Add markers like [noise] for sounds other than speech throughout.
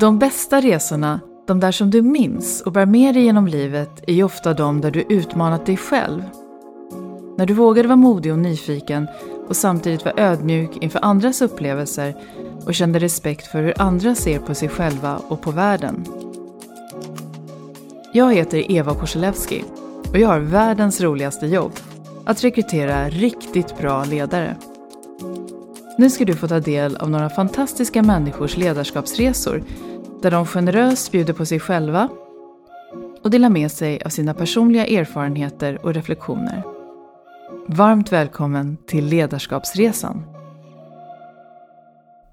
De bästa resorna, de där som du minns och bär med dig genom livet, är ju ofta de där du utmanat dig själv. När du vågade vara modig och nyfiken och samtidigt var ödmjuk inför andras upplevelser och kände respekt för hur andra ser på sig själva och på världen. Jag heter Eva Korselewski och jag har världens roligaste jobb. Att rekrytera riktigt bra ledare. Nu ska du få ta del av några fantastiska människors ledarskapsresor där de generöst bjuder på sig själva och delar med sig av sina personliga erfarenheter och reflektioner. Varmt välkommen till Ledarskapsresan.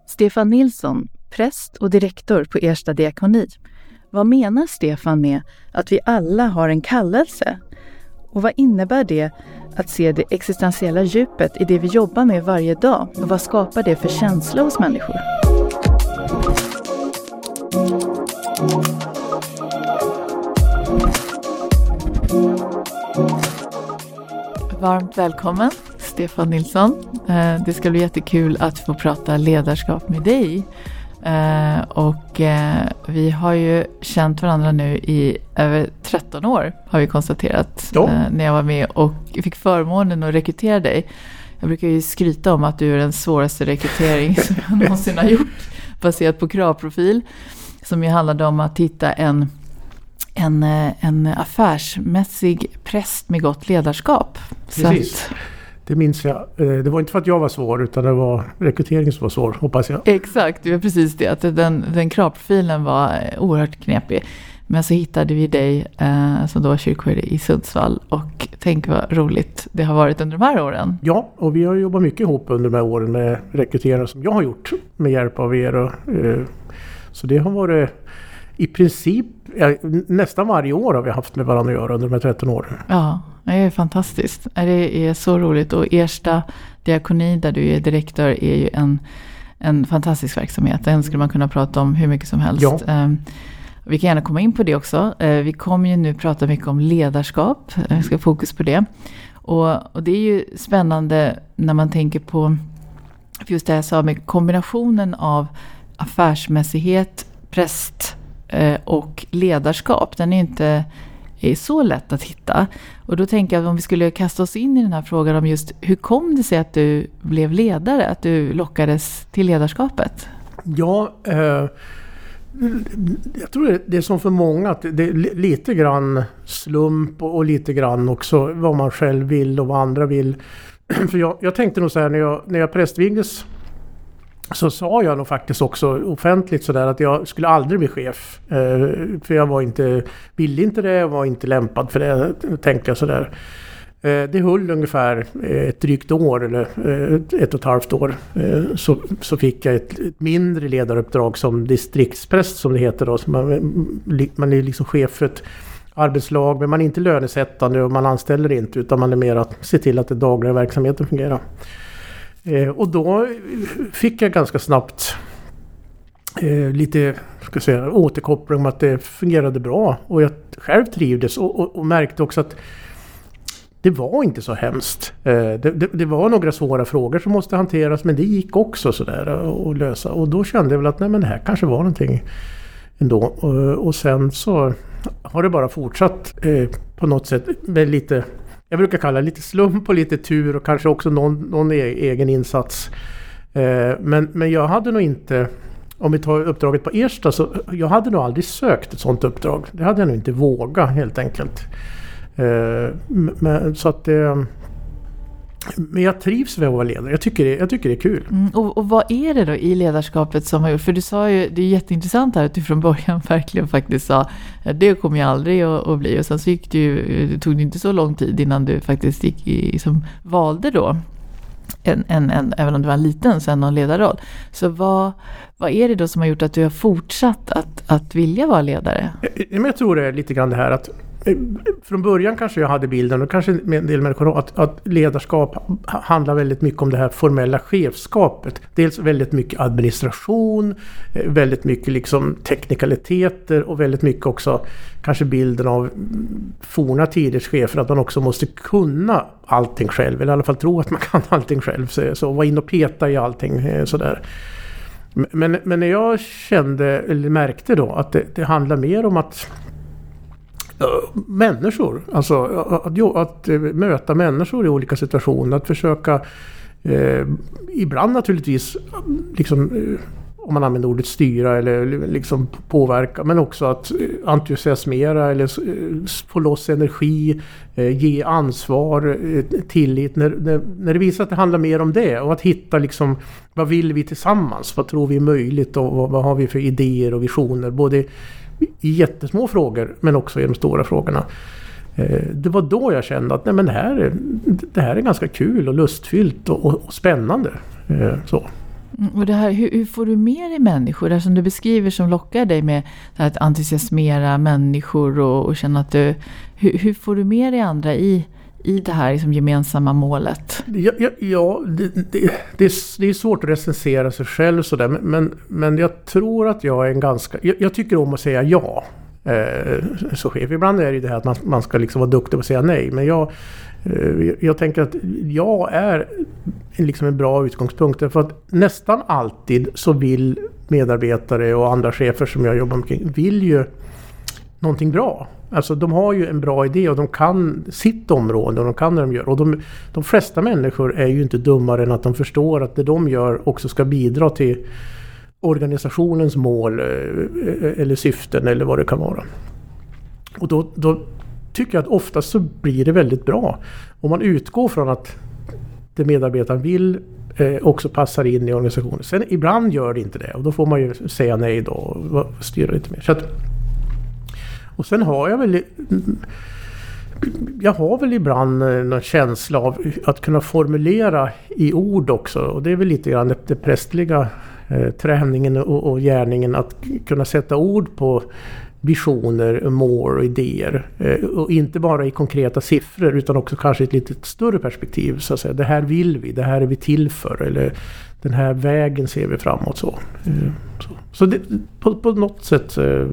Stefan Nilsson, präst och direktor på Ersta diakoni. Vad menar Stefan med att vi alla har en kallelse? Och vad innebär det att se det existentiella djupet i det vi jobbar med varje dag? Och vad skapar det för känsla hos människor? Varmt välkommen Stefan Nilsson. Eh, det ska bli jättekul att få prata ledarskap med dig. Eh, och eh, vi har ju känt varandra nu i över 13 år har vi konstaterat. Ja. När jag var med och fick förmånen att rekrytera dig. Jag brukar ju skryta om att du är den svåraste rekrytering [laughs] som jag någonsin har gjort. Baserat på kravprofil. Som ju handlade om att hitta en en, eh, en affärsmässig präst med gott ledarskap. Precis. Att, det minns jag. Eh, det var inte för att jag var svår utan det var rekryteringen som var svår, hoppas jag. Exakt, det var precis det. Att den, den kravprofilen var eh, oerhört knepig. Men så hittade vi dig eh, som då var kyrkoherde i Sundsvall och tänk vad roligt det har varit under de här åren. Ja, och vi har jobbat mycket ihop under de här åren med rekryterare som jag har gjort med hjälp av er. Och, eh, så det har varit i princip nästan varje år har vi haft med varandra att göra under de här 13 åren. Ja, det är fantastiskt. Det är så roligt. Och Ersta diakoni där du är direktör är ju en, en fantastisk verksamhet. Den skulle man kunna prata om hur mycket som helst. Ja. Ehm, vi kan gärna komma in på det också. Ehm, vi kommer ju nu prata mycket om ledarskap. Vi ska ha fokus på det. Och, och det är ju spännande när man tänker på just det jag sa med kombinationen av affärsmässighet, präst Eh, och ledarskap, den är inte är så lätt att hitta. Och då tänker jag att om vi skulle kasta oss in i den här frågan om just hur kom det sig att du blev ledare, att du lockades till ledarskapet? Ja, eh, jag tror det är som för många att det är lite grann slump och lite grann också vad man själv vill och vad andra vill. [clears throat] För jag, jag tänkte nog så här när jag, när jag prästvigdes så sa jag nog faktiskt också offentligt sådär att jag skulle aldrig bli chef. Eh, för jag var inte, ville inte det, jag var inte lämpad för det, tänkte jag sådär. Eh, det höll ungefär eh, ett drygt år eller ett och ett halvt år. Så, så fick jag ett, ett mindre ledaruppdrag som distriktspräst som det heter då. Så man, man är liksom chef för ett arbetslag men man är inte lönesättande och man anställer inte utan man är mer att se till att den dagliga verksamheten fungerar. Eh, och då fick jag ganska snabbt eh, lite ska säga, återkoppling om att det fungerade bra. Och jag själv trivdes och, och, och märkte också att det var inte så hemskt. Eh, det, det, det, var några svåra frågor som måste hanteras men det gick också sådär att lösa. Och då kände jag väl att nej men det här kanske var någonting ändå. Och, och sen så har det bara fortsatt eh, på något sätt med lite jag brukar kalla det lite slump och lite tur och kanske också någon, någon e egen insats. Eh, men, men jag hade nog inte, om vi tar uppdraget på Ersta, så jag hade nog aldrig sökt ett sådant uppdrag. Det hade jag nog inte vågat helt enkelt. Eh, men, så att eh, men jag trivs med att vara ledare. Jag tycker det, jag tycker det är kul. Mm, och, och, vad är det då i ledarskapet som har gjort... För du sa ju, det är jätteintressant här att du från början [laughs] verkligen faktiskt sa det kommer jag aldrig att, att bli. Och sen så gick det ju, det tog det inte så lång tid innan du faktiskt gick i, som valde då en, en, en, även om du var liten, sen någon ledarroll. Så vad, vad är det då som har gjort att du har fortsatt att, att vilja vara ledare? Jag tror det är lite grann det här att Eh, från början kanske jag hade bilden, och kanske en del människor att, att ledarskap handlar väldigt mycket om det här formella chefskapet. Dels väldigt mycket administration, eh, väldigt mycket liksom teknikaliteter och väldigt mycket också kanske bilden av forna tiders chefer, att man också måste kunna allting själv, eller i alla fall tro att man [laughs] kan allting själv. Så, så vara in och peta i allting eh, sådär. Men, men när jag kände, eller märkte då att det, det handlar mer om att människor, alltså att, att, att, möta människor i olika situationer, att försöka eh, ibland naturligtvis liksom eh, om man använder ordet styra eller liksom påverka. Men också att eh, entusiasmera eller få loss energi, ge ansvar, tillit. När, när, när det visar att det handlar mer om det och att hitta liksom vad vill vi tillsammans? Vad tror vi är möjligt och vad, vad har vi för idéer och visioner? Både i jättesmå frågor men också i de stora frågorna. Eh, det var då jag kände att nej, men det, här, det här är ganska kul och lustfyllt och, och spännande. Eh, så. Mm, och det här, hur, hur, får du med dig människor? Det som du beskriver som lockar dig med att entusiasmera människor och, och känna att du... Hur, hur, får du med dig andra i, i det här liksom gemensamma målet? Ja, ja, ja det, det, det, är, det är svårt att recensera sig själv sådär. Men, men jag tror att jag är en ganska... Jag, jag tycker om att säga ja. Eh, så chef. Ibland är det ju det här att man, man ska liksom vara duktig på att säga nej. Men jag, Eh, jag tänker att jag är liksom en bra utgångspunkt. För att nästan alltid så vill medarbetare och andra chefer som jag jobbar med vill ju någonting bra. Alltså de har ju en bra idé och de kan sitt område och de kan det de gör. Och de, de flesta människor är ju inte dummare än att de förstår att det de gör också ska bidra till organisationens mål eh, eller syften eller vad det kan vara. Och då, då tycker jag att oftast så blir det väldigt bra. Om man utgår från att det medarbetaren vill eh, också passar in i organisationen. Sen ibland gör det inte det och då får man ju säga nej då och styra lite mer. Så att, och sen har jag väl jag har väl ibland eh, någon känsla av att kunna formulera i ord också. Och det är väl lite grann det, det prästliga eh, träningen och, och gärningen att kunna sätta ord på visioner, mål och idéer. Eh, och inte bara i konkreta siffror utan också kanske i ett lite större perspektiv. Så att säga. Det här vill vi, det här är vi till för. Eller den här vägen ser vi framåt. Så, eh, så. så det, på, på, något sätt eh,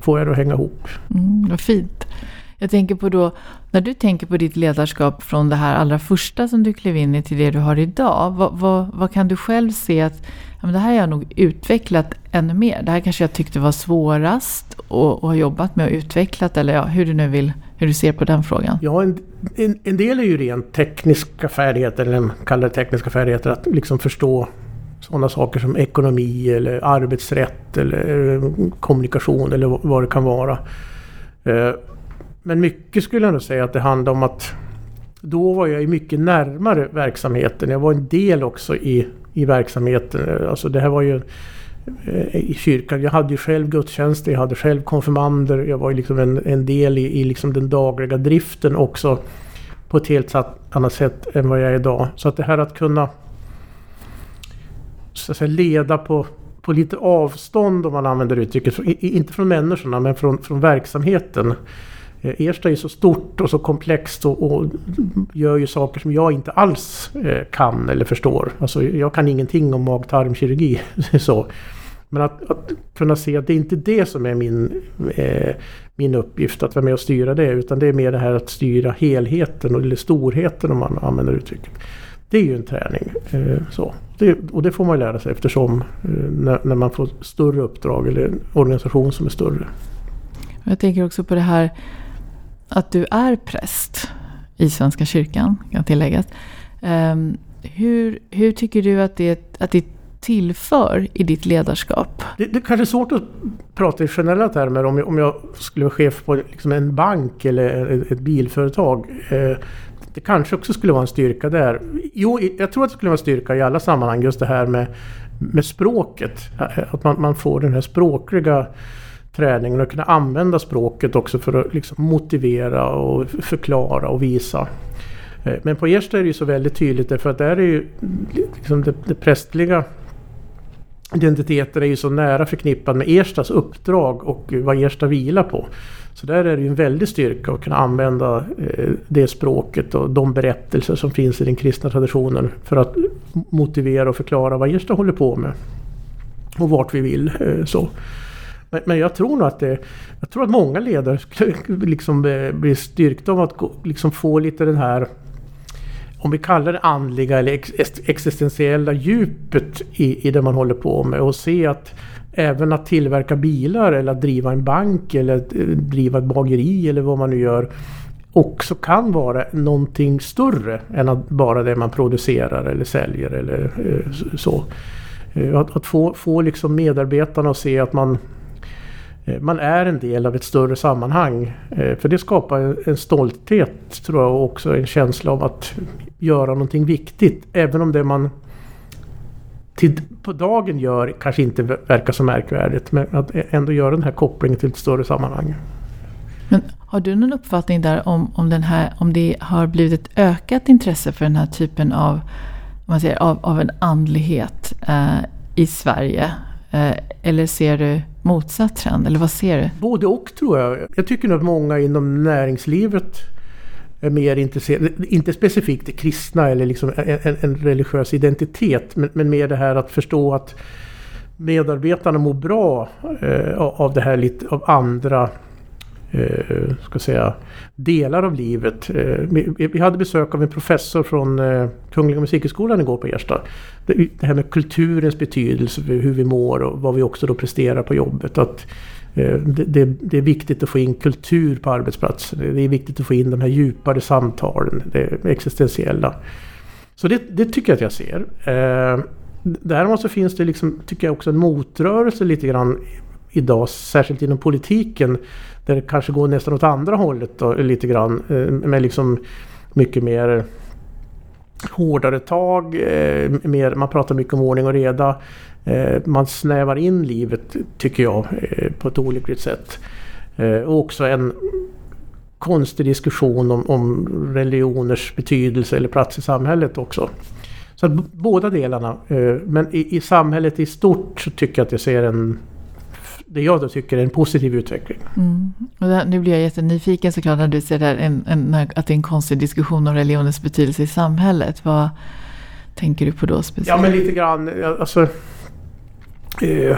får jag det att hänga ihop. Mm, vad fint. Jag tänker på då, när du tänker på ditt ledarskap från det här allra första som du klev in i till det du har idag. Vad, vad, vad kan du själv se att ja, men det här har jag nog utvecklat ännu mer. Det här kanske jag tyckte var svårast och, och har jobbat med och utvecklat. Eller ja, hur du nu vill, hur du ser på den frågan. Ja, en, en, en del är ju rent tekniska färdigheter, eller kallar det tekniska färdigheter, att liksom förstå sådana saker som ekonomi eller arbetsrätt eller kommunikation eller vad det kan vara. Eh, men mycket skulle jag nog säga att det handlar om att då var jag mycket närmare verksamheten. Jag var en del också i i verksamheten. Eh, alltså det här var ju eh, i kyrkan. Jag hade ju själv gudstjänster, jag hade själv konfirmander. Jag var ju liksom en, en del i, i liksom den dagliga driften också. På ett helt annat sätt än vad jag är idag. Så att det här att kunna så att säga, leda på, på lite avstånd om man använder uttrycket. Inte från människorna men från, från verksamheten. Eh, Ersta är så stort och så komplext och, och, gör ju saker som jag inte alls eh, kan eller förstår. Alltså jag kan ingenting om mag-tarmkirurgi. [laughs] så. Men att, att, kunna se att det är inte det som är min, eh, min uppgift att vara med och styra det. Utan det är mer det här att styra helheten eller storheten om man använder uttrycket. Det är ju en träning. Eh, så. Det, och det får man lära sig eftersom eh, när, när man får större uppdrag eller en organisation som är större. Jag tänker också på det här att du är präst i Svenska kyrkan, kan tilläggas. Um, hur, hur tycker du att det, att det tillför i ditt ledarskap? Det, det kanske är svårt att prata i generella termer om jag, om jag skulle vara chef på liksom en bank eller ett, ett bilföretag. Eh, det kanske också skulle vara en styrka där. Jo, jag tror att det skulle vara en styrka i alla sammanhang just det här med, med språket. Att man, man får den här språkliga träningen och kunna använda språket också för att liksom motivera och förklara och visa. Eh, men på Ersta är det ju så väldigt tydligt därför att där är ju liksom det, det prästliga identiteten är ju så nära förknippad med Erstas uppdrag och vad Ersta vilar på. Så där är det ju en väldig styrka att kunna använda eh, det språket och de berättelser som finns i den kristna traditionen för att motivera och förklara vad Ersta håller på med. Och vart vi vill. Eh, så. Men jag tror nog att det... Jag tror att många ledare skulle [laughs] liksom eh, bli styrkta av att liksom få lite den här om vi kallar det andliga eller ex existentiella djupet i, i det man håller på med och se att även att tillverka bilar eller att driva en bank eller att eh, driva ett bageri eller vad man nu gör också kan vara någonting större än att bara det man producerar eller säljer eller eh, så. Eh, att, att, få, få liksom medarbetarna att se att man, Eh, man är en del av ett större sammanhang. Eh, för det skapar en stolthet tror jag och också en känsla av att göra någonting viktigt. Även om det man till, på dagen gör kanske inte verkar så märkvärdigt. Men att ändå göra den här kopplingen till ett större sammanhang. Men har du någon uppfattning där om, om, den här, om det har blivit ett ökat intresse för den här typen av, man säger, av, av en andlighet eh, i Sverige? Eh, eller ser du motsatt trend? Eller vad ser du? Både och tror jag. Jag tycker nog att många inom näringslivet är mer intresserade, inte specifikt det kristna eller liksom en, en religiös identitet, men, men mer det här att förstå att medarbetarna mår bra eh, av det här lite av andra eh, ska säga, delar av livet. Eh, vi, vi, hade besök av en professor från eh, Kungliga Musikhögskolan igår på Ersta. Det, det, här med kulturens betydelse för hur vi mår och vad vi också då presterar på jobbet. Att, eh, det, det, det, är viktigt att få in kultur på arbetsplatsen. Det är viktigt att få in de här djupare samtalen, det existentiella. Så det, det tycker jag att jag ser. Eh, däremot så finns det liksom, tycker jag också en motrörelse lite grann idag, särskilt inom politiken. Där det kanske går nästan åt andra hållet då, lite grann. Eh, med liksom mycket mer eh, hårdare tag, eh, mer, man pratar mycket om ordning och reda. Eh, man snävar in livet, tycker jag, eh, på ett olyckligt sätt. Och också en konstig diskussion om, om religioners betydelse eller plats i samhället också. Så att båda delarna. Men i, i, samhället i stort så tycker jag att jag ser en det jag då tycker är en positiv utveckling. Mm. Och där, nu blir jag jättenyfiken såklart när du säger där en, en, att det är en konstig diskussion om religionens betydelse i samhället. Vad tänker du på då speciellt? Ja men lite grann, alltså Eh,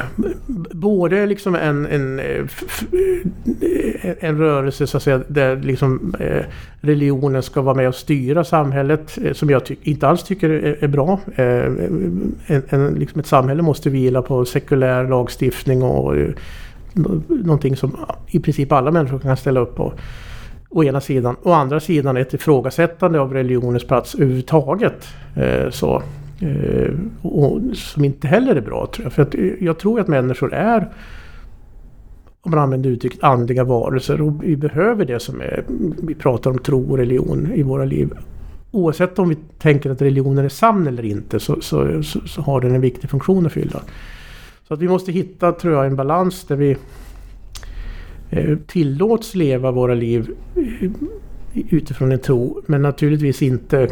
både liksom en, en, eh, eh, en rörelse så att säga, där liksom, eh, religionen ska vara med och styra samhället eh, som jag inte alls tycker är, är bra. Eh, en, en, liksom ett samhälle måste vila på sekulär lagstiftning och och någonting som i princip alla människor kan ställa upp på. Å ena sidan. Å andra sidan ett ifrågasättande av religionens plats överhuvudtaget. så Eh, och som inte heller är bra tror jag. För att eh, jag tror att människor är, om man använder uttrycket, andliga varelser. Och vi behöver det som är, vi pratar om tro och religion i våra liv. Oavsett om vi tänker att religionen är sann eller inte så, så, så, så har den en viktig funktion att fylla. Så att vi måste hitta, tror jag, en balans där vi eh, tillåts leva våra liv utifrån en tro. Men naturligtvis inte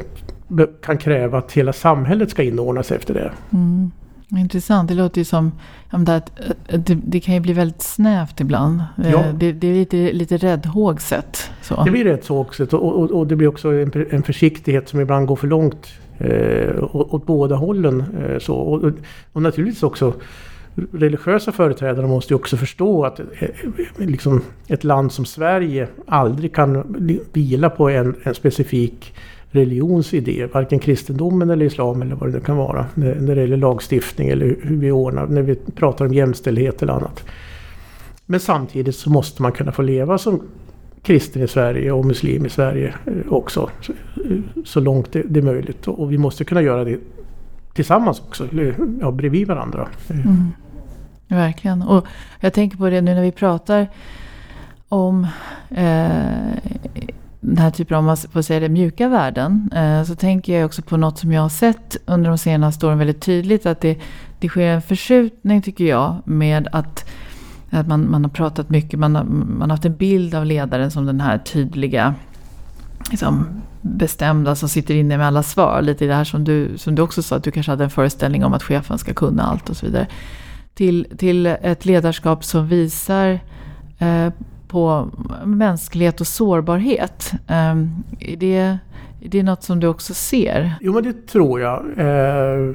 kan kräva att hela samhället ska inordnas efter det. Mm. Intressant, det låter ju som att det, det kan ju bli väldigt snävt ibland. Eh, ja. Det, det, är lite, lite räddhågset. Så. Det blir räddhågset och, och, och, det blir också en, en, försiktighet som ibland går för långt eh, åt båda hållen. Eh, så. Och, och, naturligtvis också religiösa företrädare måste ju också förstå att eh, liksom, ett land som Sverige aldrig kan vila på en, en specifik religions idé, varken kristendomen eller islam eller vad det kan vara. När, det gäller lagstiftning eller hur vi ordnar, när vi pratar om jämställdhet eller annat. Men samtidigt så måste man kunna få leva som kristen i Sverige och muslim i Sverige eh, också. Eh, så långt det, det är möjligt. Och vi måste kunna göra det tillsammans också, ja, bredvid varandra. Eh. Mm. Verkligen. Och jag tänker på det nu när vi pratar om eh, den här typen av, om man får säga det, mjuka värden. Eh, så tänker jag också på något som jag har sett under de senaste åren väldigt tydligt. Att det, det sker en förskjutning tycker jag med att, att man, man har pratat mycket, man har, man har haft en bild av ledaren som den här tydliga liksom, bestämda som sitter inne med alla svar. Lite i det här som du, som du också sa, att du kanske hade en föreställning om att chefen ska kunna allt och så vidare. Till, till ett ledarskap som visar eh, på mänsklighet och sårbarhet. Ehm, är, det, är det något som du också ser? Jo, men det tror jag. Eh,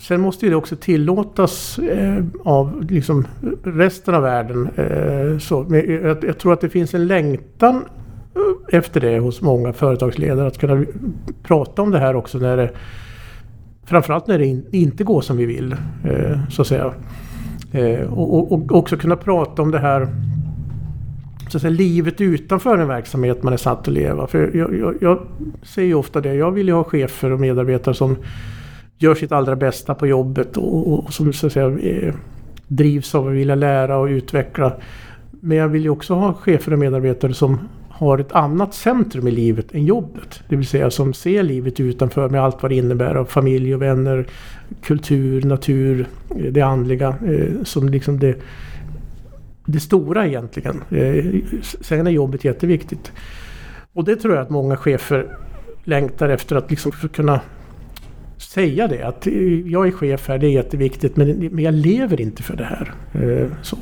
sen måste det också tillåtas eh, av liksom resten av världen. Eh, så, jag, tror att det finns en längtan efter det hos många företagsledare att kunna prata om det här också när det Framförallt när det inte går som vi vill. Så att säga. Och, också kunna prata om det här så att säga, livet utanför en verksamhet man är satt att leva. För jag, jag, jag säger ju ofta det, jag vill ju ha chefer och medarbetare som gör sitt allra bästa på jobbet och, och som så att säga, eh, drivs av att vilja lära och utveckla. Men jag vill ju också ha chefer och medarbetare som har ett annat centrum i livet än jobbet. Det vill säga som ser livet utanför med allt vad det innebär av familj och vänner, kultur, natur, eh, det andliga. Eh, som liksom det, det stora egentligen. Eh, sen är jobbet jätteviktigt. Och det tror jag att många chefer längtar efter att liksom kunna säga det. Att eh, jag är chef här, det är jätteviktigt men, jag lever inte för det här. Eh, så.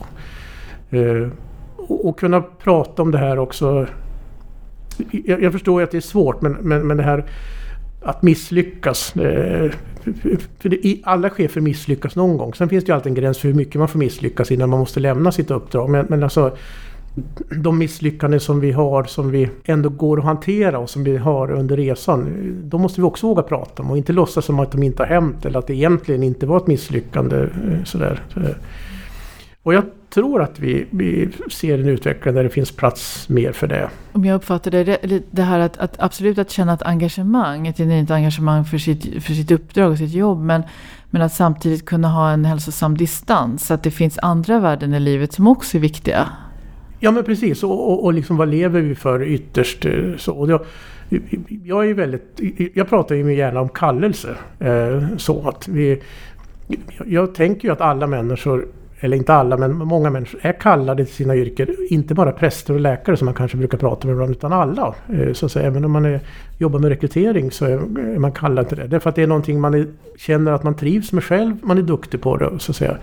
Och, kunna prata om det här också jag, jag förstår att det är svårt men, men, men det här att misslyckas. Eh, för alla chefer misslyckas någon gång. Sen finns det ju alltid en gräns för hur mycket man får misslyckas innan man måste lämna sitt uppdrag. Men, men alltså de misslyckanden som vi har som vi ändå går att hantera och som vi har under resan. De måste vi också våga prata om och inte låtsas som att de inte har hänt eller att det egentligen inte var ett misslyckande. Eh, sådär. Och jag tror att vi, vi ser en utveckling där det finns plats mer för det. Om jag uppfattar det, det här att, att absolut att känna ett engagemang, ett genuint engagemang för sitt, för sitt uppdrag och sitt jobb. Men, men att samtidigt kunna ha en hälsosam distans. Att det finns andra värden i livet som också är viktiga. Ja men precis och, och, och liksom vad lever vi för ytterst? Eh, så. Och jag, jag är väldigt, jag pratar ju gärna om kallelse. Eh, så att vi, jag tänker ju att alla människor eller inte alla, men många människor är kallade till sina yrken. Inte bara präster och läkare som man kanske brukar prata med ibland, utan alla. Eh, så att säga, även om man är, jobbar med rekrytering så är, man kallad till det. Därför att det är någonting man är, känner att man trivs med själv, man är duktig på det. Så att säga.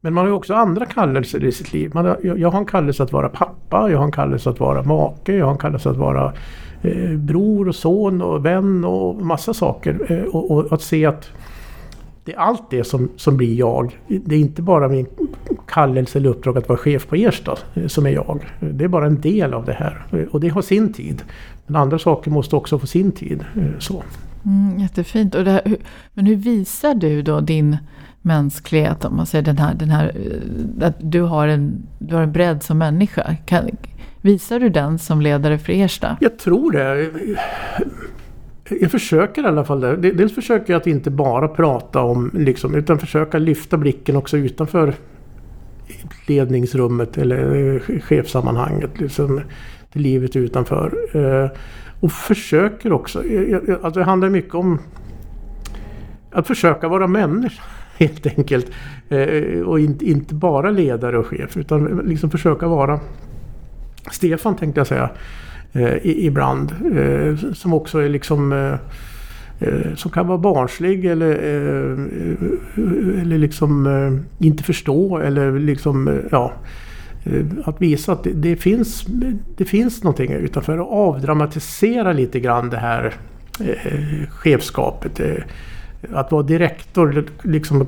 Men man har också andra kallelser i sitt liv. Man har, jag har en kallelse att vara pappa, jag har en kallelse att vara make, jag har en kallelse att vara eh, bror och son och vän och massa saker. Eh, och, och, att se att det är allt det som, som blir jag. Det är inte bara min kallelse eller uppdrag att vara chef på Ersta som är jag. Det är bara en del av det här. Och det har sin tid. Men andra saker måste också få sin tid. Eh, så. Mm, jättefint. Och här, men hur visar du då din mänsklighet? Om man säger den här, den här eh, att du har en, du har en bredd som människa. Kan, visar du den som ledare för Ersta? Jag tror det jag försöker i alla fall det. Dels försöker jag att inte bara prata om liksom, utan försöka lyfta blicken också utanför ledningsrummet eller eh, chefssammanhanget. chefsammanhanget. Liksom, till livet utanför. Eh, och försöker också, alltså det handlar mycket om att försöka vara människa [laughs] helt enkelt. Eh, och inte bara ledare och chef utan liksom försöka vara Stefan tänkte jag säga Eh, ibland. Eh, som också är liksom eh, eh som kan vara barnslig eller, eh, eh, eller liksom eh, inte förstå eller liksom ja att visa att det, det, finns, det finns någonting utanför och avdramatisera lite grann det här eh, chefskapet. Att vara direktor, liksom,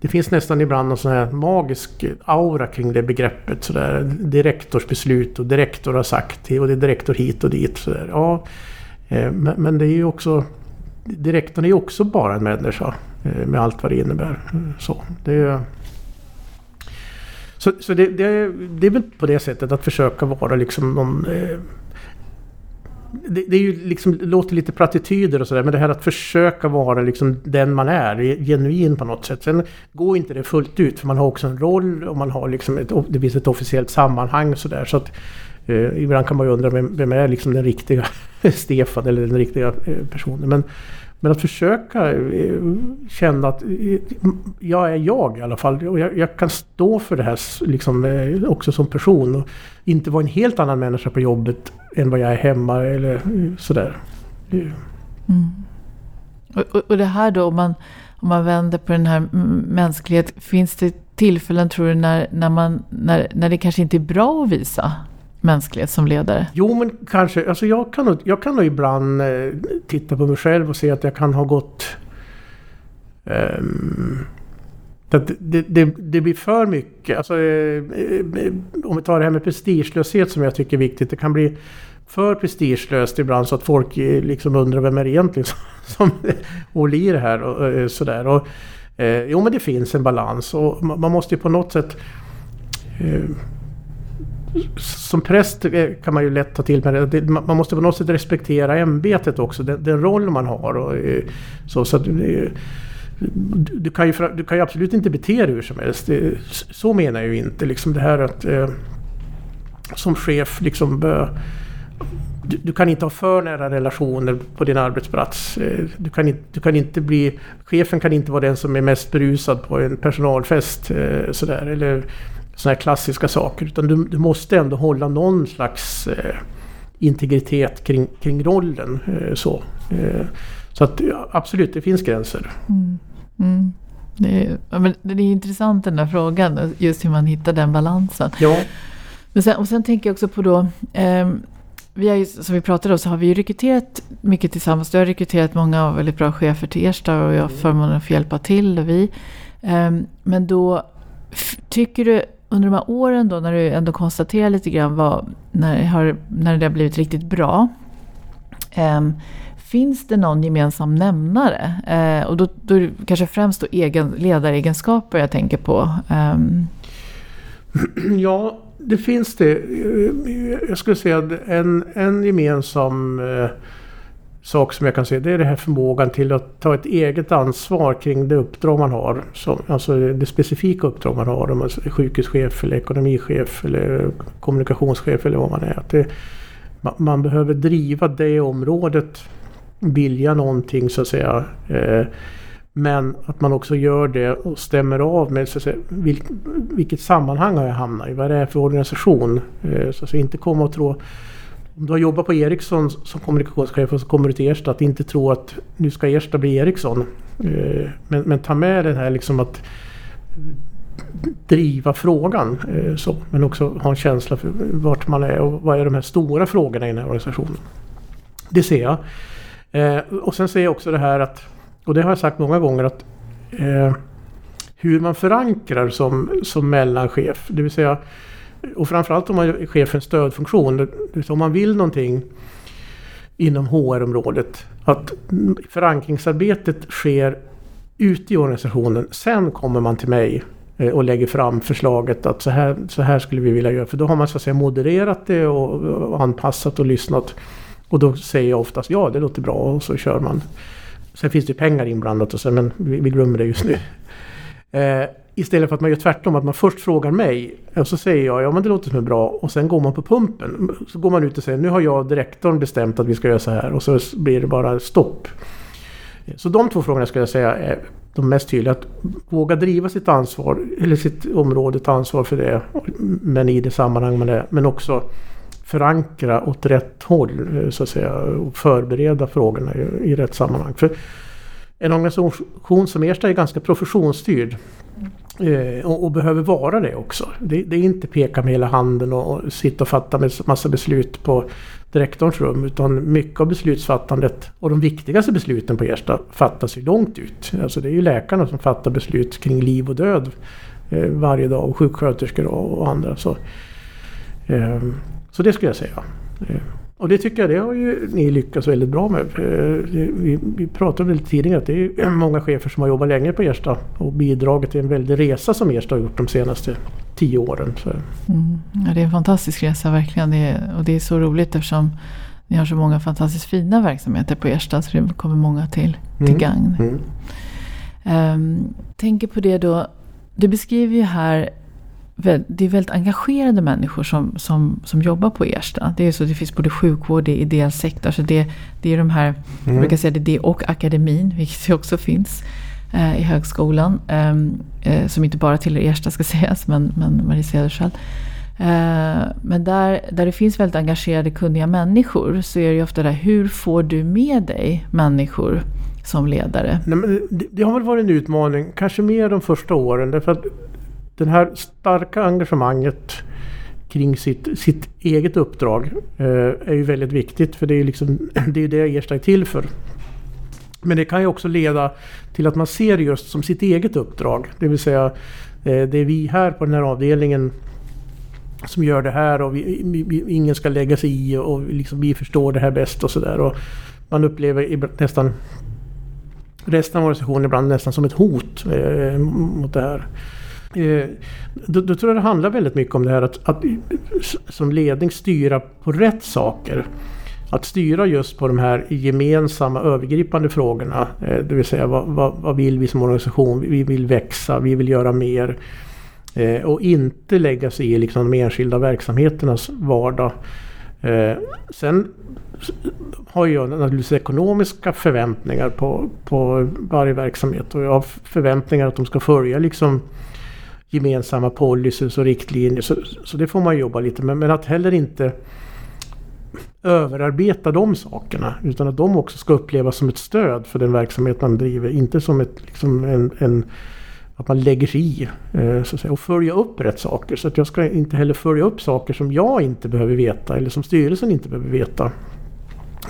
det finns nästan ibland någon sån här magisk aura kring det begreppet. Sådär. Direktorsbeslut och direktor har sagt och det är direktor hit och dit. Sådär. Ja, eh, men det är ju också... Direktorn är ju också bara en människa eh, med allt vad det innebär. Så, det, så, så det, det, det är väl på det sättet att försöka vara liksom någon eh, det, det, är ju liksom, låter lite plattityder och sådär men det här att försöka vara liksom den man är, genuin på något sätt. Sen går inte det fullt ut för man har också en roll och man har liksom ett, det finns ett officiellt sammanhang och sådär. Så att eh, ibland kan man ju undra vem, vem är liksom den riktiga [laughs] Stefan eller den riktiga eh, personen. Men, men att försöka eh, känna att eh, jag är jag i alla fall. Och jag, jag kan stå för det här liksom, eh, också som person. Och inte vara en helt annan människa på jobbet än vad jag är hemma eller sådär. Mm. Och, och, det här då om man, om man vänder på den här mänskligheten. Finns det tillfällen tror du när, när, man, när, när det kanske inte är bra att visa mänsklighet som ledare? Jo men kanske. Alltså jag kan nog, jag kan nog ibland eh, titta på mig själv och se att jag kan ha gått um, att det, det, det, blir för mycket. Alltså, eh, eh, om vi tar det här med prestigelöshet som jag tycker är viktigt. Det kan bli för prestigelöst ibland så att folk liksom undrar vem är det egentligen som, [laughs] som håller i det här och sådär. Och, eh, jo men det finns en balans och man måste ju på något sätt eh, som präst kan man ju lätt ta till med det. Man måste på något sätt respektera ämbetet också, den, den roll man har. Och, eh, så, så att, eh, du, kan ju, du kan ju absolut inte bete dig hur som helst. Eh, det, så menar jag ju inte. Liksom det här att eh, som chef liksom du, du, kan inte ha för nära relationer på din arbetsplats. Du kan, inte, du kan inte bli... Chefen kan inte vara den som är mest berusad på en personalfest. Eh, sådär, eller sådana här klassiska saker. Utan du, du, måste ändå hålla någon slags eh, integritet kring, kring rollen. Eh, så. Eh, så att absolut, det finns gränser. Mm. Mm. Det, är, men det är intressant den där frågan, just hur man hittar den balansen. Ja. Men sen, och sen tänker jag också på då, eh, vi har ju, som vi pratade om så har vi ju rekryterat mycket tillsammans. Du har rekryterat många väldigt bra chefer till Ersta och jag har mm. förmånen att få hjälpa till. Och vi. Eh, men då, tycker du under de här åren då när du ändå konstaterar lite grann vad, när, har, när det har blivit riktigt bra. Um, Finns det någon gemensam nämnare? Uh, och då, då kanske främst då egen, ledaregenskaper jag tänker på. Um. [clears throat] Ja, det finns det. Eh, jag skulle säga att en, en gemensam uh, sak som jag kan se det är den här förmågan till att ta ett eget ansvar kring det uppdrag man har. Som, alltså det specifika uppdrag man har. Om man är sjukhuschef eller ekonomichef eller kommunikationschef eller vad man är. Att det, man, man behöver driva det området vilja någonting så att säga. Eh, men att man också gör det och stämmer av med så att säga, vilk, vilket sammanhang har jag hamnat i? Vad är det för organisation? Eh, så att säga inte komma och tro om du har jobbat på Ericsson som kommunikationschef och så kommer du till Ersta att inte tro att nu ska Ersta bli Ericsson. Eh, men, men ta med det här liksom att driva frågan. Eh, så, men också ha en känsla för vart man är och vad är de här stora frågorna i den här organisationen. Det ser jag. Eh, och sen ser jag också det här att, och det har jag sagt många gånger att hur man förankrar som, som mellanchef. Det vill säga, och framförallt om man är chef för en stödfunktion. Om man vill någonting inom HR-området. Att förankringsarbetet sker ute i organisationen. Sen kommer man till mig eh, och lägger fram förslaget att så här, så här skulle vi vilja göra. För då har man så att säga modererat det och, och anpassat och lyssnat. Och då säger jag oftast ja, det låter bra och så kör man. Sen finns det pengar inblandat och så, men vi, vi glömmer det just nu. Eh, istället för att man gör tvärtom, att man först frågar mig och så säger jag ja men det låter som är bra och sen går man på pumpen. Så går man ut och säger nu har jag och direktorn bestämt att vi ska göra så här och så blir det bara stopp. Så de två frågorna skulle jag säga är de mest tydliga. Att våga driva sitt ansvar, eller sitt område, ta ansvar för det. Men i det sammanhang man är. Men också förankra åt rätt håll så att säga och förbereda frågorna i, i rätt sammanhang. För en organisation som Ersta är ganska professionsstyrd Eh, och, och, behöver vara det också. Det, det, är inte peka med hela handen och, och sitta och fatta med massa beslut på direktorns rum utan mycket av beslutsfattandet och de viktigaste besluten på Ersta fattas ju långt ut. Alltså det är ju läkarna som fattar beslut kring liv och död eh, varje dag och sjuksköterskor och, och andra. Så, eh, så det skulle jag säga. Eh, och det tycker jag det har ju ni lyckats väldigt bra med. Eh, vi, vi pratade lite tidigare att det är [clears throat] många chefer som har jobbat länge på Ersta och bidragit till en väldig resa som Ersta har gjort de senaste tio åren. Mm. Ja, det är en fantastisk resa verkligen. Det är, och det är så roligt eftersom ni har så många fantastiskt fina verksamheter på Ersta så det kommer många till, till mm. gagn. Mm. Um, tänker på det då. Du beskriver ju här det är väldigt engagerade människor som, som, som jobbar på Ersta. Det, är så, det finns både sjukvård, det är ideell sektor. Så det, det är de här, mm. jag brukar säga det, det och akademin, vilket också finns eh, i högskolan. Ehm, eh, som inte bara tillhör Ersta ska [laughs] sägas, men, men Marie Cederschiöld. Eh, men där, där det finns väldigt engagerade, kunniga människor så är det ju ofta det hur får du med dig människor som ledare? Nej, men det, det har väl varit en utmaning, kanske mer de första åren. Därför att det här starka engagemanget kring sitt, sitt eget uppdrag eh, är ju väldigt viktigt. För det är ju liksom, [clears throat] det, är det Ersta är till för. Men det kan ju också leda till att man ser det just som sitt eget uppdrag. Det vill säga eh, det är vi här på den här avdelningen som gör det här och vi, vi, ingen ska lägga sig i och liksom vi förstår det här bäst och sådär. Man upplever nästan resten av organisationen ibland nästan som ett hot eh, mot det här. Eh, då, då, tror jag det handlar väldigt mycket om det här att, att som ledning styra på rätt saker. Att styra just på de här gemensamma övergripande frågorna. Eh, det vill säga vad, vad, vad, vill vi som organisation? Vi vill växa, vi vill göra mer. Eh, och inte lägga sig i liksom de enskilda verksamheternas vardag. Eh, sen har jag naturligtvis ekonomiska förväntningar på, på varje verksamhet och jag har förväntningar att de ska följa liksom gemensamma policies och riktlinjer. Så, så det får man jobba lite med. Men att heller inte överarbeta de sakerna. Utan att de också ska upplevas som ett stöd för den verksamhet man driver. Inte som ett, liksom en, en att man lägger sig i eh, så att säga, och följa upp rätt saker. Så att jag ska inte heller följa upp saker som jag inte behöver veta eller som styrelsen inte behöver veta.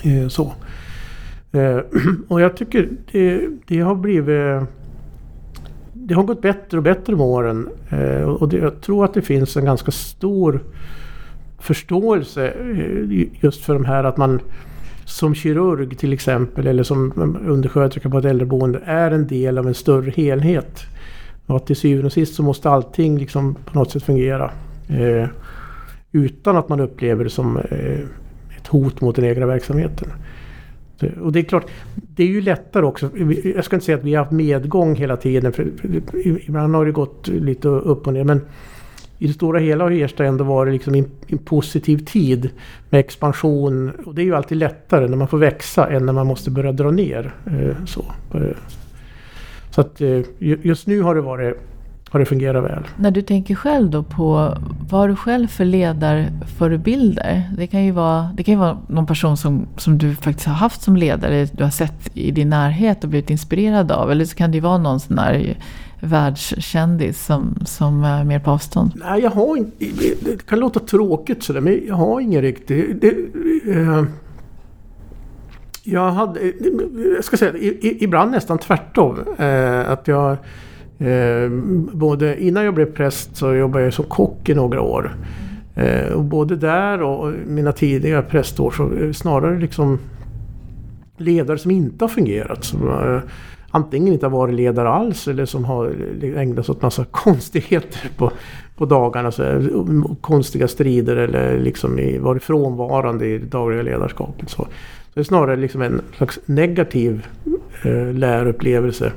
Eh, så. Eh, [clears throat] och jag tycker det, det, har blivit... Det har gått bättre och bättre med åren. Eh, och det, jag tror att det finns en ganska stor förståelse eh, just för de här att man som kirurg till exempel eller som undersköterska på ett äldreboende är en del av en större helhet. Och att till syvende och sist så måste allting liksom på något sätt fungera. Eh, utan att man upplever det som eh, ett hot mot den egna verksamheten. Och det är klart, det är ju lättare också. Jag ska inte säga att vi har haft medgång hela tiden. För ibland har det gått lite upp och ner. Men i det stora hela har Ersta ändå varit liksom en, positiv tid med expansion. Och det är ju alltid lättare när man får växa än när man måste börja dra ner. Eh, så. Eh, så att eh, just nu har det, varit, har det fungerat väl. När du tänker själv då på vad har du själv för ledarförebilder? Det kan ju vara, det kan ju vara någon person som, som du faktiskt har haft som ledare, du har sett i din närhet och blivit inspirerad av. Eller så kan det ju vara någon sån där världskändis som, som är mer på avstånd? Nej, jag har inte... Det kan låta tråkigt sådär, men jag har ingen riktig... Det, eh, jag hade, jag ska säga ibland nästan tvärtom. Eh, att jag, eh, både innan jag blev präst så jobbade jag som kock i några år. Eh, och både där och mina tidiga prästår så eh, snarare liksom ledare som inte har fungerat. Som eh, antingen inte har varit ledare alls eller som har eh, ägnat sig åt massa [laughs] konstigheter på, på dagarna. Så, konstiga strider eller liksom i, varit frånvarande i det dagliga ledarskapet. Så det är snarare liksom en slags negativ eh, lärupplevelse.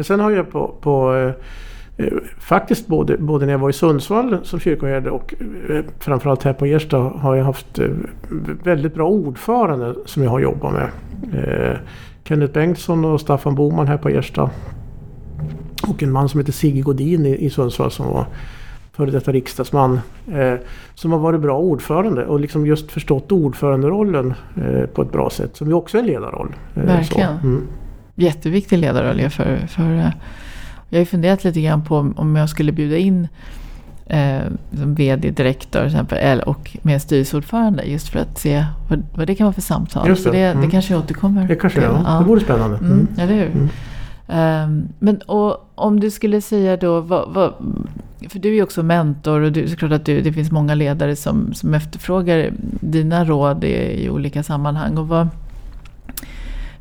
Men sen har jag på, på eh, eh, faktiskt både, både när jag var i Sundsvall som kyrkoherde och eh, framförallt här på Ersta har jag haft eh, väldigt bra ordförande som jag har jobbat med. Eh, Kenneth Bengtsson och Staffan Boman här på Ersta. Och en man som heter Sigge Godin i, i Sundsvall som var före detta riksdagsman. Eh, som har varit bra ordförande och liksom just förstått ordföranderollen eh, på ett bra sätt. Som ju också är en ledarroll. Eh, Verkligen. Mm. Jätteviktig ledarroll för, för eh, jag har ju funderat lite grann på om jag skulle bjuda in eh, som vd, direktör till exempel, och med styrelseordförande just för att se vad, vad det kan vara för samtal. Just det. Så det, mm. det kanske jag återkommer Det kanske till. ja. Det vore spännande. Mm. Mm, eller hur? Mm. Um, men och, om du skulle säga då, vad, vad, för du är ju också mentor och det är klart att du, det finns många ledare som, som efterfrågar dina råd i, i olika sammanhang. Och vad,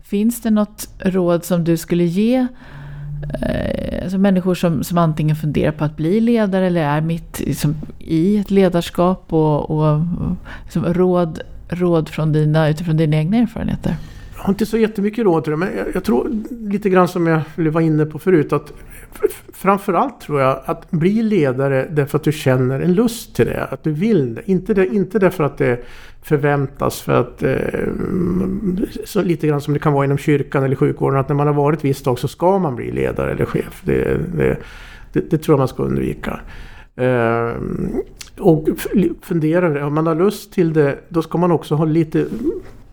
finns det något råd som du skulle ge eh, alltså människor som, som antingen funderar på att bli ledare eller är mitt liksom, i ett ledarskap och, och, och liksom, råd, råd från dina, utifrån dina egna erfarenheter? Jag har inte så jättemycket råd till det, men jag, jag tror lite grann som jag var inne på förut att framförallt tror jag att bli ledare därför att du känner en lust till det. Att du vill det. Inte, det, inte därför att det förväntas för att eh, så lite grann som det kan vara inom kyrkan eller sjukvården att när man har varit visst tag så ska man bli ledare eller chef. Det, det, det, det tror jag man ska undvika. Eh, och fundera, om man har lust till det då ska man också ha lite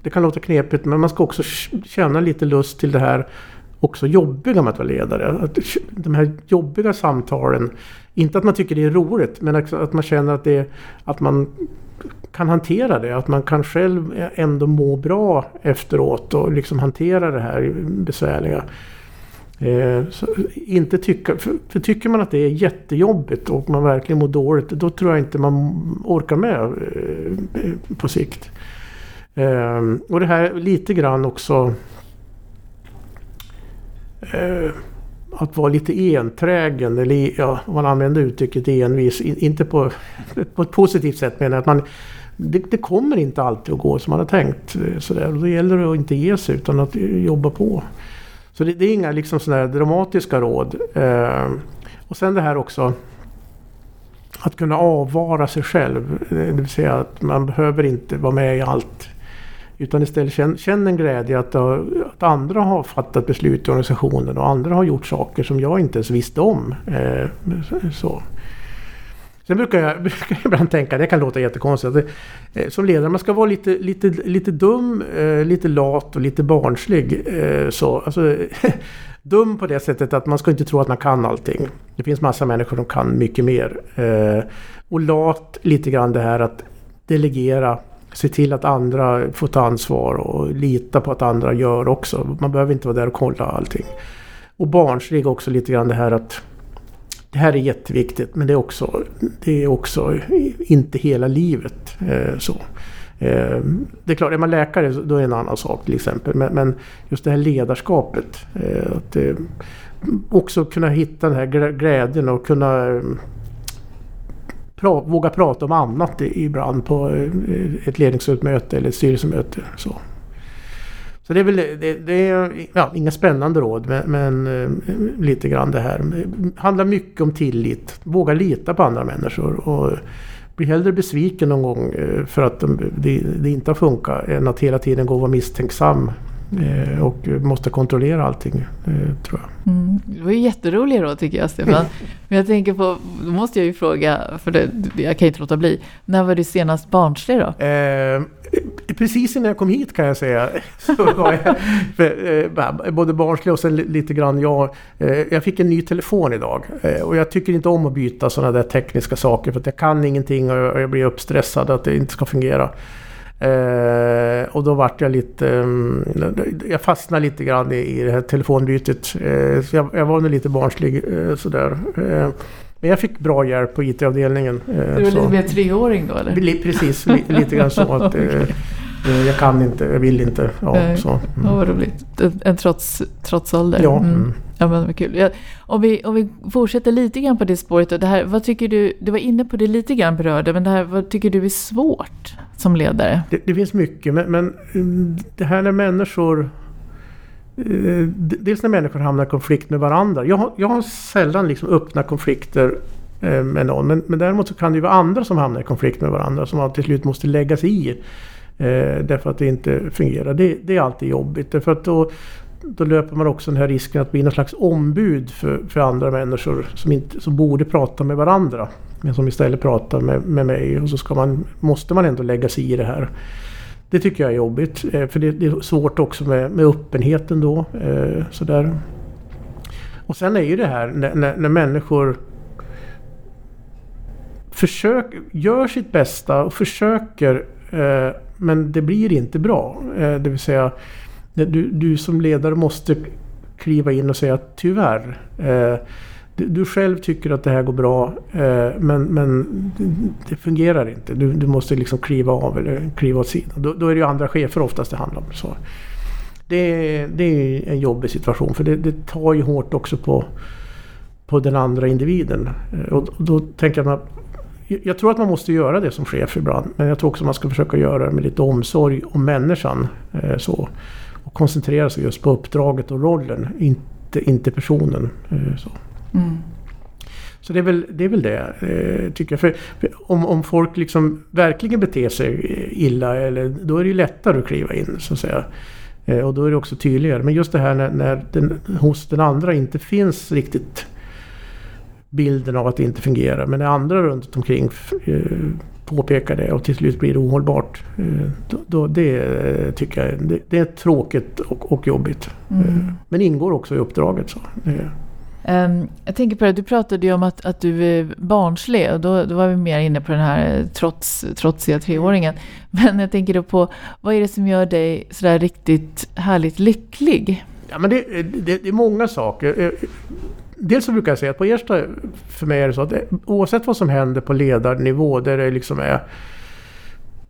det kan låta knepigt men man ska också känna lite lust till det här också jobbiga med att vara ledare. Att de här jobbiga samtalen. Inte att man tycker det är roligt men att man känner att, det, att man kan hantera det. Att man kan själv ändå må bra efteråt och liksom hantera det här besvärliga. Eh, inte tycka, för, för, tycker man att det är jättejobbigt och man verkligen mår dåligt, då tror jag inte man orkar med eh, på sikt. Eh, och det här lite grann också eh, att vara lite enträgen, eller ja, om man använder uttrycket envis, inte på, på ett positivt sätt menar att man det, det, kommer inte alltid att gå som man har tänkt. Eh, så där. Och då gäller det att inte ge sig utan att eh, jobba på. Så det, det är inga liksom sådana dramatiska råd. Eh, och sen det här också att kunna avvara sig själv. Eh, det vill säga att man behöver inte vara med i allt. Utan istället känn, känn en glädje att, att andra har fattat beslut i organisationen och andra har gjort saker som jag inte ens visste om. Eh, så. Sen brukar jag, [laughs] brukar jag ibland tänka, det kan låta jättekonstigt, att eh, som ledare man ska vara lite, lite, lite dum, eh, lite lat och lite barnslig. Eh, så. Alltså, [laughs] dum på det sättet att man ska inte tro att man kan allting. Det finns massa människor som kan mycket mer. Eh, och lat lite grann det här att delegera se till att andra får ta ansvar och lita på att andra gör också. Man behöver inte vara där och kolla allting. Och barnslig också lite grann det här att det här är jätteviktigt men det är också, det är också inte hela livet. Eh, så. Eh, det är klart, är man läkare då är det en annan sak till exempel. Men, men just det här ledarskapet. Eh, att eh, också kunna hitta den här glädjen och kunna eh, pra, våga prata om annat ibland på eh, ett ledningsmöte eller ett styrelsemöte. Så. Så det är väl det, det är, ja, inga spännande råd men, men eh, lite grann det här. Handlar mycket om tillit. Våga lita på andra människor. Och bli hellre besviken någon gång eh, för att de, det, det, inte har funkat än att hela tiden gå och vara misstänksam Eh, och måste kontrollera allting, tror jag. Mm. Det var ju jätteroliga råd tycker jag, Stefan. [laughs] Men jag tänker på, då måste jag ju fråga, för det, jag kan inte låta bli. När var du senast barnslig då? Eh, precis innan jag kom hit kan jag säga. [laughs] Så var jag eh, både barnslig och sen lite grann jag. Eh, jag fick en ny telefon idag. Eh, och jag tycker inte om att byta sådana där tekniska saker. För att jag kan ingenting och jag blir uppstressad att det inte ska fungera. Eh, och då vart jag lite... Um, jag fastnade lite grann i, i det här telefonbytet. Eh, så jag, jag, var nog lite barnslig eh, sådär. Eh, men jag fick bra hjälp på IT-avdelningen. Eh, du var så. lite mer treåring då eller? Precis, li, lite grann så att... [laughs] okay. Eh, jag kan inte, jag vill inte. Ja, så. Mm. Ja, vad roligt. En, en trots, trotsålder. Ja. Mm. mm. Ja, men vad kul. Ja, om, vi, om vi fortsätter lite grann på det spåret. Då, det här, vad tycker du, du var inne på det lite grann berörde, men det här, vad tycker du är svårt som ledare? Det, det finns mycket, men, men, mm, det här när människor... Eh, dels när människor hamnar i konflikt med varandra. Jag har, jag har sällan liksom öppna konflikter eh, med någon. Men, men däremot så kan det ju vara andra som hamnar i konflikt med varandra som man till slut måste lägga sig i. Eh, därför att det inte fungerar. Det, det, är alltid jobbigt. Därför att då, då löper man också den här risken att bli någon slags ombud för, för andra människor som, inte, som borde prata med varandra. Men som istället pratar med, med mig och så ska man, måste man ändå lägga sig i det här. Det tycker jag är jobbigt. Eh, för det, det är svårt också med, med öppenheten då. Eh, sådär. Och sen är ju det här när, när, när människor försök, gör sitt bästa och försöker eh, men det blir inte bra. Eh, det vill säga du, du som ledare måste kliva in och säga att tyvärr. Eh, du, själv tycker att det här går bra eh, men, men det fungerar inte. Du, du måste liksom kliva av eller kliva åt sidan. Då, då är det ju andra chefer oftast det handlar om. Så. Det, det är en jobbig situation för det, det tar ju hårt också på, på den andra individen. Och, och då tänker jag att jag tror att man måste göra det som chef ibland. Men jag tror också att man ska försöka göra det med lite omsorg om människan. Eh, så och koncentrera sig just på uppdraget och rollen, inte, inte personen. Eh, så. Mm. Så det är väl det, är väl det eh, tycker jag. För, för, om, om folk liksom verkligen beter sig illa, eller, då är det ju lättare att kliva in så att säga. Eh, och då är det också tydligare. Men just det här när, när den, hos den andra inte finns riktigt bilden av att det inte fungerar. Men när andra runt omkring påpekar det och till slut blir det ohållbart. Eh, då, då, det eh, tycker jag det, det är tråkigt och, och jobbigt. Mm. Eh, men ingår också i uppdraget. Så. Um, jag tänker på det, du pratade ju om att, att du är barnslig och då, då var vi mer inne på den här trots, trotsiga treåringen. Men jag tänker då på, vad är det som gör dig sådär riktigt härligt lycklig? Ja, men det, det, det är många saker. Dels så brukar jag säga att på Ersta, för mig är det så att oavsett vad som händer på ledarnivå, där det liksom är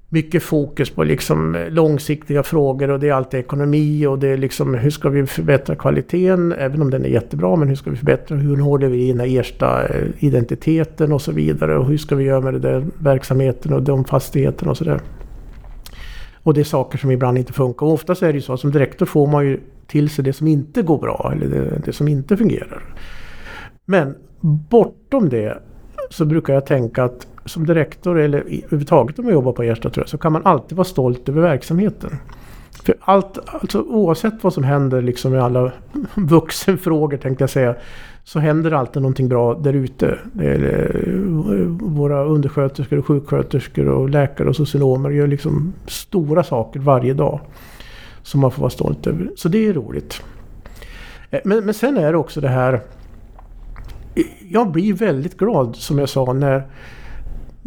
mycket fokus på liksom långsiktiga frågor och det är alltid ekonomi och det är liksom hur ska vi förbättra kvaliteten? Även om den är jättebra men hur ska vi förbättra? Hur håller vi in Ersta-identiteten och så vidare? Och hur ska vi göra med den där verksamheten och de fastigheterna och sådär. Och det är saker som ibland inte funkar. Och oftast är det ju så att som direktor får man ju till sig det som inte går bra eller det, det som inte fungerar. Men bortom det så brukar jag tänka att som direktor eller överhuvudtaget om man jobbar på Ersta tror jag, så kan man alltid vara stolt över verksamheten. För allt, alltså oavsett vad som händer liksom i alla [laughs] vuxenfrågor tänkte jag säga, så händer alltid någonting bra där ute. Eh, våra undersköterskor och sjuksköterskor och läkare och socionomer gör liksom stora saker varje dag. Som man får vara stolt över. Så det är roligt. Eh, men, men sen är det också det här jag blir väldigt glad som jag sa när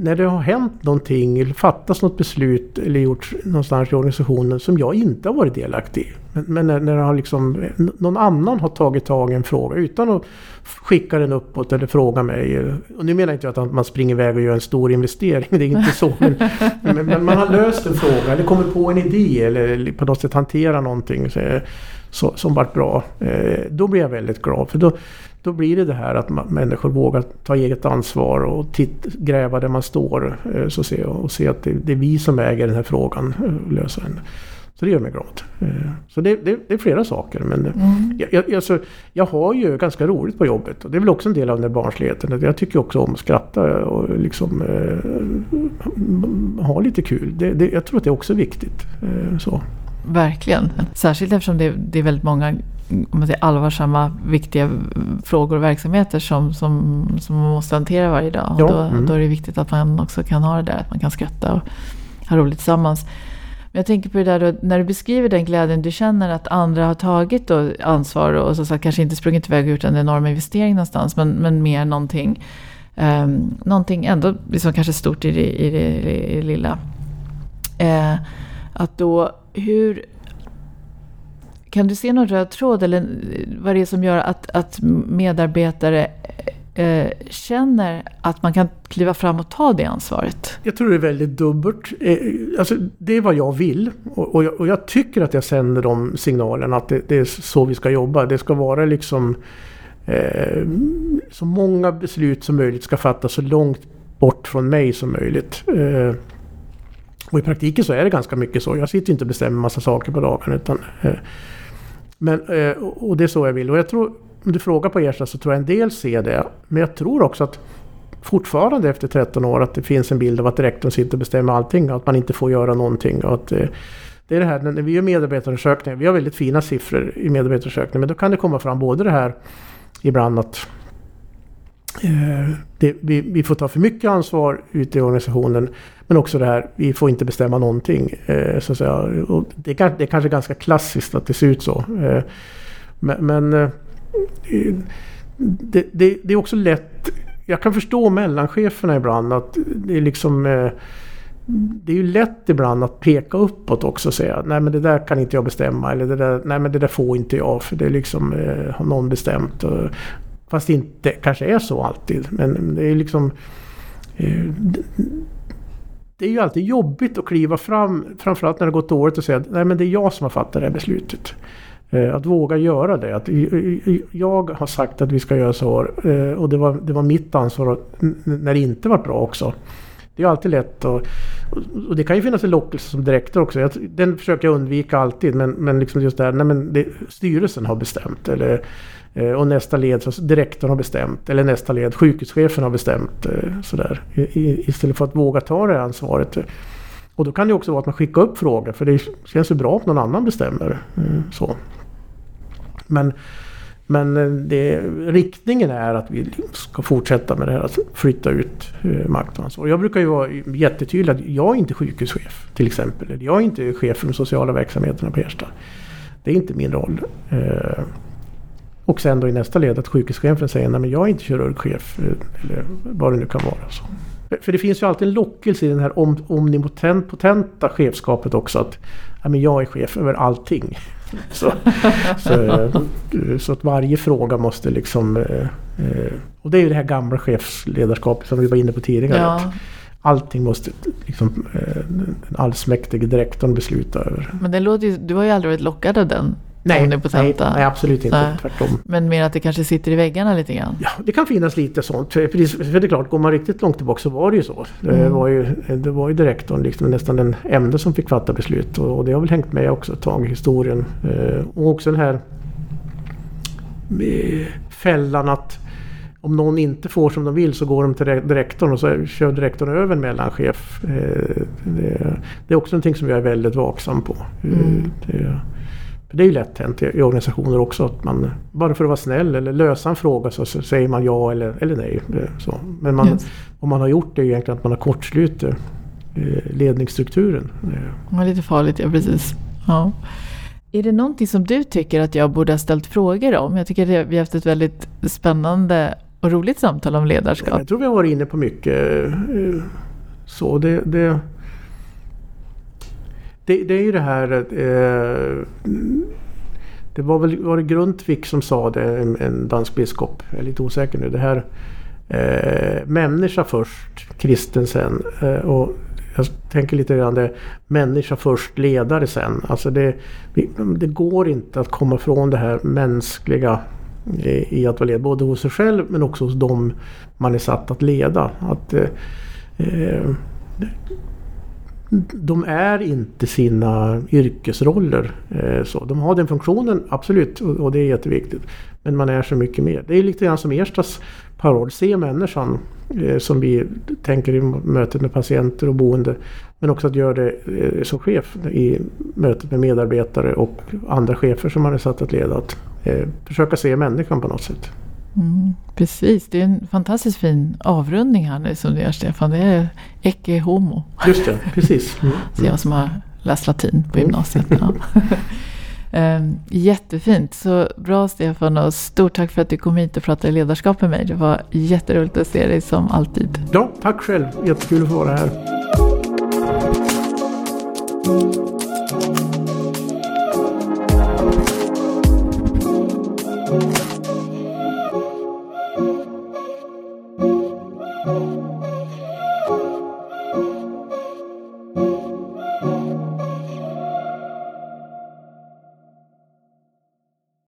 när det har hänt någonting eller fattats något beslut eller gjorts någonstans i organisationen som jag inte har varit delaktig i. Men, men när, när har liksom, någon annan har tagit tag i en fråga utan att skicka den uppåt eller fråga mig. Och nu menar inte jag att man springer iväg och gör en stor investering, det är inte så. Men, men, men man har löst en fråga eller kommit på en idé eller på något sätt hanterat någonting så, som varit bra. Eh, då blir jag väldigt glad. För då, då blir det det här att människor vågar ta eget ansvar och titt, gräva där man står eh, så se, och se att det, det, är vi som äger den här frågan och eh, löser den. Så det gör mig glad. Eh, så det, det, det är flera saker. Men mm. jag, jag, alltså, jag har ju ganska roligt på jobbet och det är väl också en del av den där barnsligheten. Jag tycker också om att skratta och liksom eh, ha lite kul. Det, det, jag tror att det är också viktigt. Eh, så. Verkligen. Särskilt eftersom det, det är väldigt många om man säger, allvarsamma, viktiga frågor och verksamheter som, som, som man måste hantera varje dag. Ja, då, mm. då, är det viktigt att man också kan ha det där, att man kan skratta och ha roligt tillsammans. Men jag tänker på det där då, när du beskriver den glädjen du känner att andra har tagit då ansvar och så sagt, kanske inte sprungit iväg och gjort en enorm investering någonstans, men, men mer någonting, um, någonting ändå liksom kanske stort i det, i det, i det lilla. Uh, att då, hur kan du se någon röd tråd eller vad det är som gör att, att medarbetare eh, känner att man kan kliva fram och ta det ansvaret? Jag tror det är väldigt dubbelt. Eh, alltså, det är vad jag vill och, och, jag, och jag tycker att jag sänder de signalerna att det, det, är så vi ska jobba. Det ska vara liksom eh, så många beslut som möjligt ska fattas så långt bort från mig som möjligt. Eh, och i praktiken så är det ganska mycket så. Jag sitter inte och bestämmer massa saker på dagen. Utan, eh, men, eh, och det är så jag vill. Och jag tror, om du frågar på Ersta så tror jag en del ser det. Men jag tror också att fortfarande efter 13 år att det finns en bild av att rektorn sitter och bestämmer allting. Och att man inte får göra någonting. Och att, eh, det är det här när vi gör medarbetarundersökningar. Vi har väldigt fina siffror i medarbetarundersökningar. Men då kan det komma fram både det här ibland att Eh, det, vi, vi, får ta för mycket ansvar ute i organisationen. Men också det här, vi får inte bestämma någonting. Eh, så att säga. Och det, är, det är kanske ganska klassiskt att det ser ut så. Eh, men, men eh, det, det, det, är också lätt. Jag kan förstå mellancheferna ibland att det är liksom eh, det är ju lätt ibland att peka uppåt också och säga nej men det där kan inte jag bestämma eller det där, nej men det där får inte jag för det är liksom eh, har någon bestämt. Och, Fast det inte kanske är så alltid. Men det är liksom... Eh, det är ju alltid jobbigt att kliva fram, framförallt när det gått året och säga att nej men det är jag som har fattat det här beslutet. Eh, att våga göra det. Att jag har sagt att vi ska göra så här. Eh, och det var, det var mitt ansvar när det inte var bra också. Det är alltid lätt och, och det kan ju finnas en lockelse som direktor också. Jag, den försöker jag undvika alltid men, men liksom just det här, nej men det, styrelsen har bestämt. Eller Eh, och nästa led som direktorn har bestämt. Eller nästa led sjukhuschefen har bestämt. Eh, sådär, istället för att våga ta det ansvaret. Och då kan det också vara att man skickar upp frågor. För det känns ju bra att någon annan bestämmer. Eh, så. Men, men det, riktningen är att vi ska fortsätta med det här att flytta ut makt och ansvar. Jag brukar ju vara jättetydlig att jag är inte sjukhuschef till exempel. Jag är inte chef för de sociala verksamheterna på Ersta. Det är inte min roll. Och sen då i nästa led att sjukhuschefen säger nej men jag är inte kirurgchef. Eller vad det nu kan vara. Så. För det finns ju alltid en lockelse i den här om, omnipotenta chefskapet också. Att ja, men jag är chef över allting. [laughs] Så, så, så, att varje fråga måste liksom... Eh, och det är ju det här gamla chefsledarskapet som vi var inne på tidigare. Ja. allting måste liksom, eh, den allsmäktige direktorn besluta över. Men det låter ju, du har ju aldrig varit lockad av den Nej, nej, nej, absolut inte. Nej. Tvärtom. Men mer att det kanske sitter i väggarna lite grann? Ja, det kan finnas lite sånt. För det är klart, går man riktigt långt tillbaka så var det ju så. Det, mm. var, ju, det var ju direktorn, liksom nästan den enda som fick fatta beslut. Och, och det har väl hängt med också ett tag i historien. Eh, och också den här eh, fällan att om någon inte får som de vill så går de till direktorn och så kör direktorn över en mellanchef. Eh, det, det är också någonting som jag är väldigt vaksam på. Mm. Det, det är ju lätt hänt i organisationer också att man bara för att vara snäll eller lösa en fråga så säger man ja eller, eller nej. Så. Men man, yes. om man har gjort det är egentligen att man har kortslutit eh, ledningsstrukturen. Det är lite farligt, ja precis. Ja. Är det någonting som du tycker att jag borde ha ställt frågor om? Jag tycker att vi har haft ett väldigt spännande och roligt samtal om ledarskap. Jag tror vi har varit inne på mycket eh, så. Det, det, det, det är ju det här... Eh, det var väl var det Grundtvig som sa det, en, en dansk biskop. Jag är lite osäker nu. Det här eh, människa först, kristen sen. Eh, och jag tänker lite grann det, människa först, ledare sen. Alltså det, det går inte att komma från det här mänskliga i att vara ledare. Både hos sig själv men också hos dem man är satt att leda. Att, eh, eh de är inte sina yrkesroller. Eh, så. De har den funktionen, absolut, och det är jätteviktigt. Men man är så mycket mer. Det är lite grann som Erstas paroll, se människan eh, som vi tänker i mötet med patienter och boende. Men också att göra det eh, som chef i mötet med medarbetare och andra chefer som man är satt att leda. Att försöka se människan på något sätt. Mm. Precis, det är en fantastiskt fin avrundning här nu som du gör Stefan. Det är ecce homo. Just det, precis. [laughs] Mm. Så jag som har läst latin på mm. gymnasiet. Ja. [laughs] Ehm, jättefint, så bra Stefan och stort tack för att du kom hit och pratade ledarskap med mig. Det var jätteroligt att se dig som alltid. Ja, tack själv. Jättekul att få vara här. Mm.